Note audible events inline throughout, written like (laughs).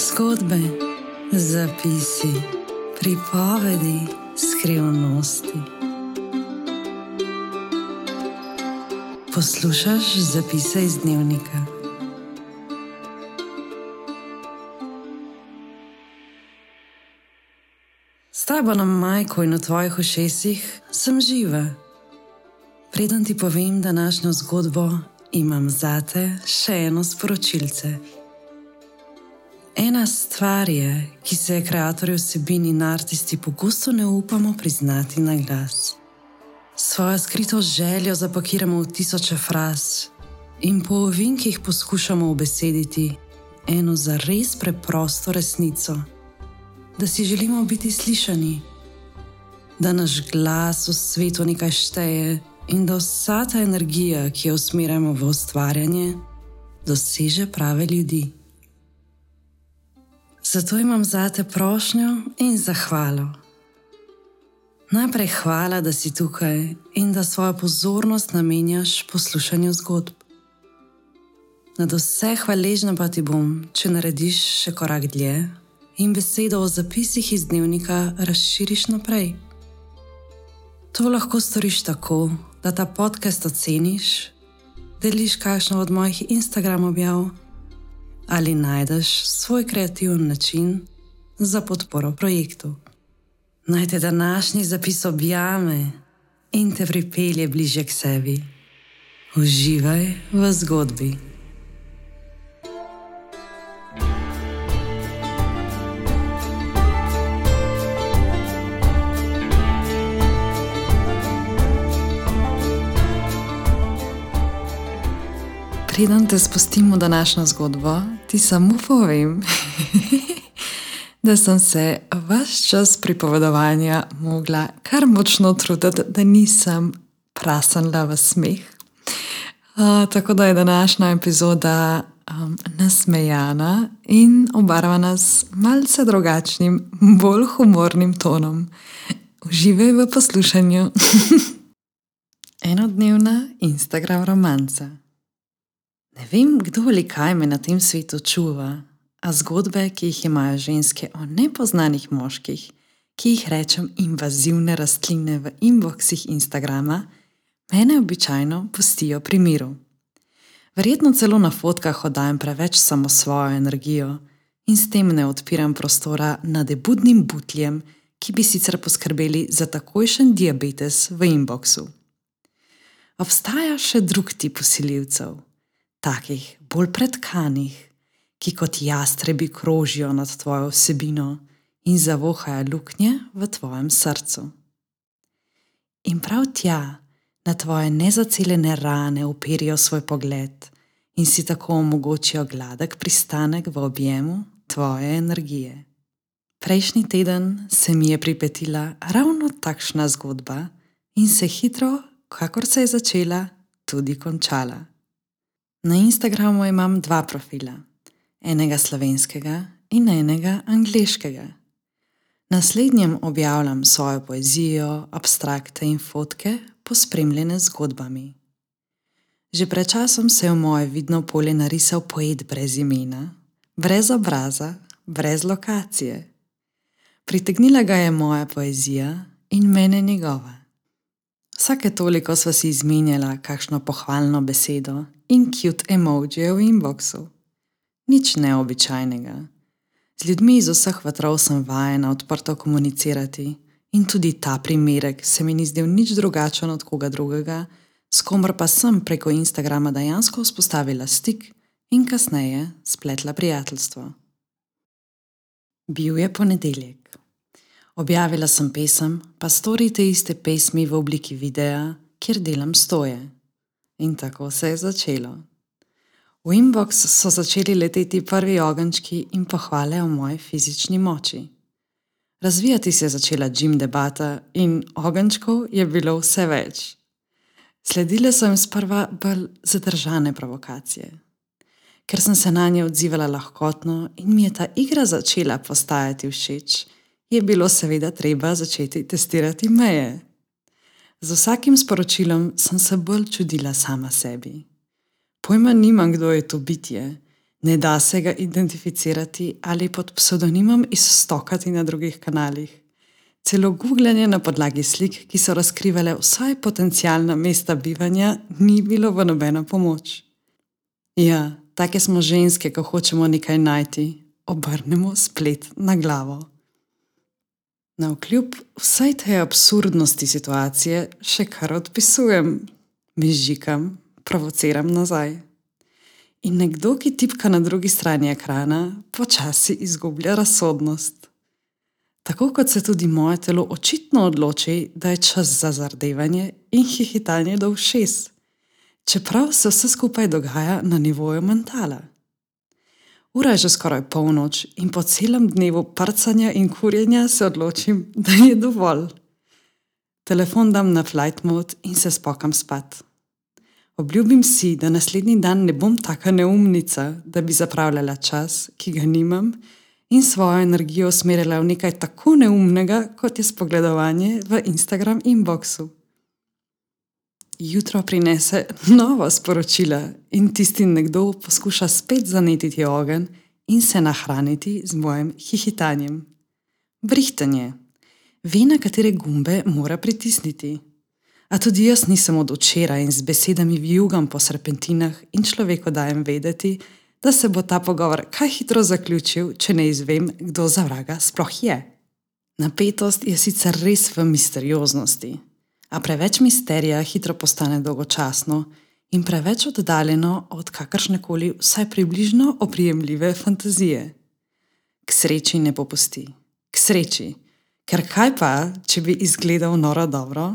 Zgodbe, zapisi, pripovedi, skrivnosti. Poslušaj zapise iz dnevnika. S tabo na majku in v tvojih ušesih sem živa. Preden ti povem današnjo zgodbo, imam zate še eno sporočilce. Ena stvar je, ki se je ustvarjalci vsebin in artisti pogosto ne upamo priznati na glas. Svojo skrito željo zapakiramo v tisoče fraz in po ovinkih poskušamo obesediti eno za res preprosto resnico, da si želimo biti slišani, da naš glas v svetu nekaj šteje in da vsa ta energija, ki jo usmerjamo v ustvarjanje, doseže prave ljudi. Zato imam zate prošnjo in zahvalo. Najprej hvala, da si tukaj in da svojo pozornost namenjaš poslušanju zgodb. Na vse hvaležna pa ti bom, če narediš še korak dlje in besedo o zapisih iz dnevnika razširiš naprej. To lahko storiš tako, da ta podcast oceniš, deliš kakšno od mojih Instagram objav ali najdeš svoj kreativen način za podporo projektu. Naj te današnji zapis objame in te pripelje bliže k sebi. Uživaj v zgodbi. Preden te spustimo v današnjo zgodbo, ti samo povem, (laughs) da sem se vse čas pripovedovanja mogla kar močno truditi, da nisem prasenla v smeh. Uh, tako da je današnja epizoda um, nasmejana in obarvana s malce drugačnim, bolj humornim tonom. Uživaj v poslušanju. (laughs) Enodnevna Instagram romanca. Ne vem, kdo ali kaj me na tem svetu čuva, a zgodbe, ki jih imajo ženske o nepoznanih moških, ki jih rečem invazivne rastline v inboxih Instagrama, mene običajno pustijo pri miru. Verjetno celo na fotkah oddajem preveč samo svojo energijo in s tem ne odpiram prostora nad budnim butljem, ki bi sicer poskrbeli za takojšen diabetes v inboxu. Obstaja še drug tip usiljivcev takih bolj predkanih, ki kot jastrebi krožijo nad tvojo vsebino in zavohajo luknje v tvojem srcu. In prav tja, na tvoje nezaceljene rane, uperijo svoj pogled in si tako omogočijo gladek pristanek v objemu tvoje energije. Prejšnji teden se mi je pripetila ravno takšna zgodba in se hitro, kakor se je začela, tudi končala. Na Instagramu imam dva profila, enega slovenskega in enega angliškega. Na slednjem objavljam svojo poezijo, abstrakte in fotke, pospremljene z zgodbami. Že pred časom se je v moje vidno polje narisal poet brez imena, brez obraza, brez lokacije. Pritegnila ga je moja poezija in mene njegova. Vsake toliko sva si izmenjala kakšno pohvalno besedo in cute emoji v inboxu. Nič neobičajnega. Z ljudmi iz vseh vetrov sem vajena odprto komunicirati in tudi ta primerek se mi ni zdel nič drugačen od koga drugega, s komer pa sem preko Instagrama dejansko vzpostavila stik in kasneje spletla prijateljstvo. Bil je ponedeljek. Objavila sem pesem, pa storite iste pesmi v obliki videa, kjer delam stoje. In tako se je začelo. V inbox so začeli leteti prvi ogenčki in pohvale o moji fizični moči. Razvijati se je začela Jim debata in ogenčkov je bilo vse več. Sledile so jim sprva bolj zadržane provokacije. Ker sem se na nje odzivala lahkotno in mi je ta igra začela postajati všeč, je bilo seveda treba začeti testirati meje. Z vsakim sporočilom sem se bolj čudila sama sebi. Pojma nimam, kdo je to bitje, Ne da se ga identificirati ali pod psevdonimom izstokati na drugih kanalih. Celo googlanje na podlagi slik, ki so razkrivale vsaj potencijalna mesta bivanja, ni bilo v nobeno pomoč. Ja, take smo ženske, ko hočemo nekaj najti, obrnemo splet na glavo. Na vkljub vsej tej absurdnosti situacije še kar odpisujem, mižikam, provociram nazaj. In nekdo, ki tipka na drugi strani ekrana, počasi izgublja razsodnost. Tako kot se tudi moje telo očitno odloči, da je čas za zardevanje in hihitanje do všes, čeprav se vse skupaj dogaja na nivoju mentala. Ura je že skoraj polnoč in po celem dnevu prcanja in kurjenja se odločim, da je dovolj. Telefon dam na flight mode in se spokam spat. Obljubim si, da naslednji dan ne bom taka neumnica, da bi zapravljala čas, ki ga nimam, in svojo energijo usmerila v nekaj tako neumnega, kot je spogledovanje v Instagram inboxu jutro prinese nova sporočila in tisti nekdo poskuša spet zanetiti ogenj in se nahraniti z mojim hihitanjem. Brihtanje. Ve, na katere gumbe mora pritisniti. A tudi jaz nisem od včeraj in z besedami vijugam po serpentinah in človeku dajem vedeti, da se bo ta pogovor kaj hitro zaključil, če ne izvem, kdo za vraga sploh je. Napetost je sicer res v misterioznosti a preveč misterija hitro postane dolgočasno in preveč oddaljeno od kakršne koli vsaj približno oprijemljive fantazije. K sreči ne popusti, k sreči, ker kaj pa, če bi izgledal noro dobro,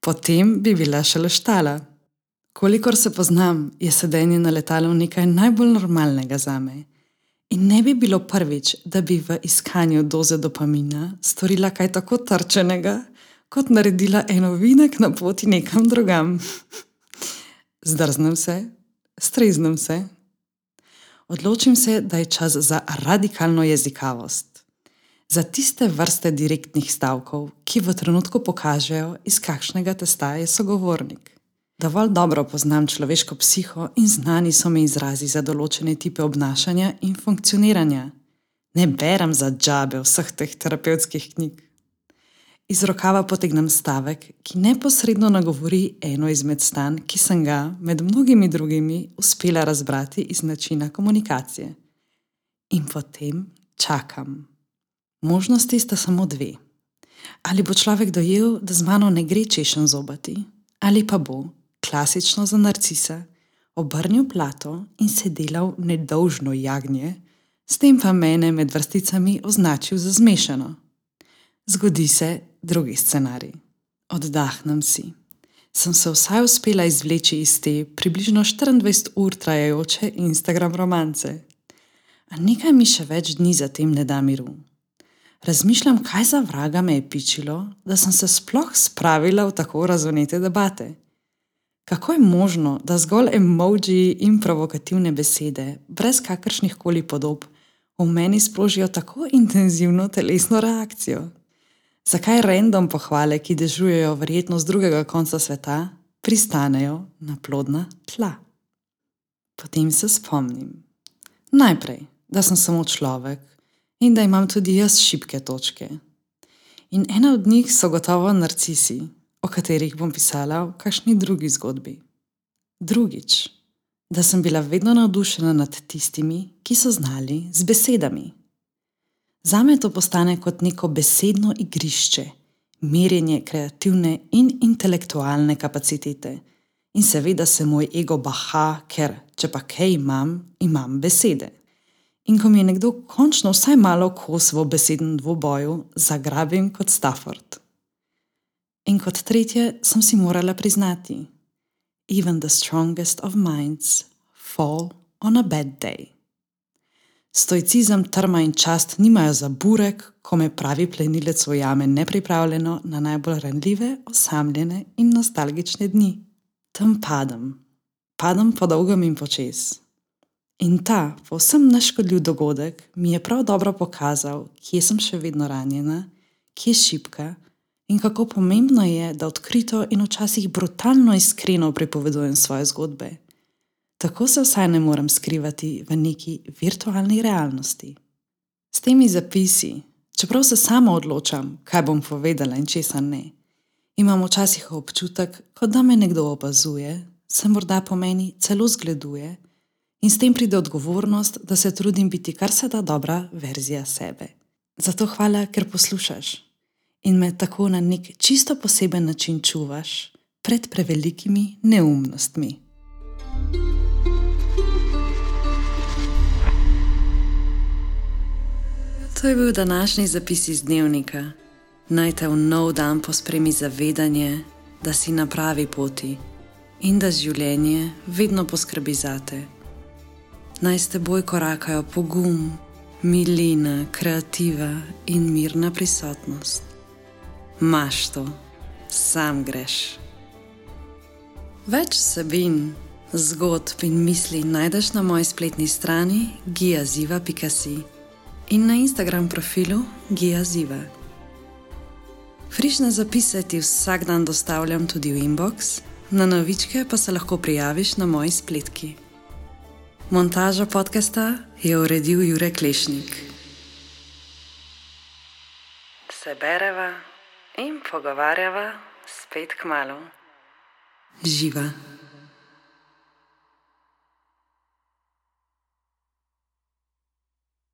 potem bi bila šele štala. Kolikor se poznam, je sedenje na letalu nekaj najbolj normalnega za me. In ne bi bilo prvič, da bi v iskanju doze dopamina storila kaj tako trčenega, kot naredila eno vinek na poti nekam drugam. Zdrznem se, streznem se. Odločim se, da je čas za radikalno jezikavost. Za tiste vrste direktnih stavkov, ki v trenutku pokažejo, iz kakšnega testa je sogovornik. Dovolj dobro poznam človeško psiho in znani so mi izrazi za določene type obnašanja in funkcioniranja. Ne berem za džabe vseh teh terapevtskih knjig. Iz rokava potegnem stavek, ki neposredno nagovori eno izmed stanj, ki sem ga, med mnogimi drugimi, uspela razbrati iz načina komunikacije. In potem čakam. Možnosti sta samo dve. Ali bo človek dojel, da z mano ne gre češen zobati, ali pa bo, klasično za narcisa, obrnil plato in se delal nedolžno jagnje, s tem pa mene med vrsticami označil za zmešano. Zgodi se drugi scenarij. Oddahnem si. Sem se vsaj uspela izvleči iz te približno 24 ur trajajoče Instagram romance. A nekaj mi še več dni zatem ne da miru. Razmišljam, kaj za vraga me je pičilo, da sem se sploh spravila v tako razvonete debate. Kako je možno, da zgolj emoji in provokativne besede, brez kakršnih koli podob, v meni sprožijo tako intenzivno telesno reakcijo? Zakaj random pohvale, ki dežujejo verjetno z drugega konca sveta, pristanejo na plodna tla. Potem se spomnim. Najprej, da sem samo človek in da imam tudi jaz šibke točke. In ena od njih so gotovo narcisi, o katerih bom pisala v kakšni drugi zgodbi. Drugič, da sem bila vedno navdušena nad tistimi, ki so znali z besedami. Za me to postane kot neko besedno igrišče, merjenje kreativne in intelektualne kapacitete. In seveda se moj ego baha, ker če pa kaj imam, imam besede. In ko mi je nekdo končno vsaj malo kos v besednem dvoboju, zagrabim kot Stafford. In kot tretje sem si morala priznati: Even the strongest of minds fall on a bad day. Stoicizem, trma in čast nimajo za burek, ko me pravi plenilec ujame nepripravljeno na najbolj ranljive, osamljene in nostalgične dni. Tam padem, padem po dolgem in počes. In ta povsem neškodljiv dogodek mi je prav dobro pokazal, kje sem še vedno ranjena, kje je šipka in kako pomembno je, da odkrito in včasih brutalno iskreno pripovedujem svoje zgodbe tako se vsaj ne morem skrivati v neki virtualni realnosti. S temi zapisi, čeprav se samo odločam, kaj bom povedala in česa ne, imam včasih občutek, kot da me nekdo opazuje, se morda po meni celo zgleduje in s tem pride odgovornost, da se trudim biti kar se da dobra verzija sebe. Zato hvala, ker poslušaš in me tako na nek čisto poseben način čuvaš pred prevelikimi neumnostmi. To je bil današnji zapis iz dnevnika. Naj te v nov dan pospremi zavedanje, da si na pravi poti in da življenje vedno poskrbi za te. Naj s teboj korakajo pogum, milina, kreativa in mirna prisotnost. Maš to, sam greš. Več vsebin, zgodb in misli najdeš na moji spletni strani giaziva.si in na Instagram profilu giaziva. Frišne zapise ti vsak dan dostavljam tudi v inbox, na novičke pa se lahko prijaviš na moji spletki. Montaža podcasta je uredil Jurek Klešnik. Se bereva in pogovarjava spet k malu. Živa.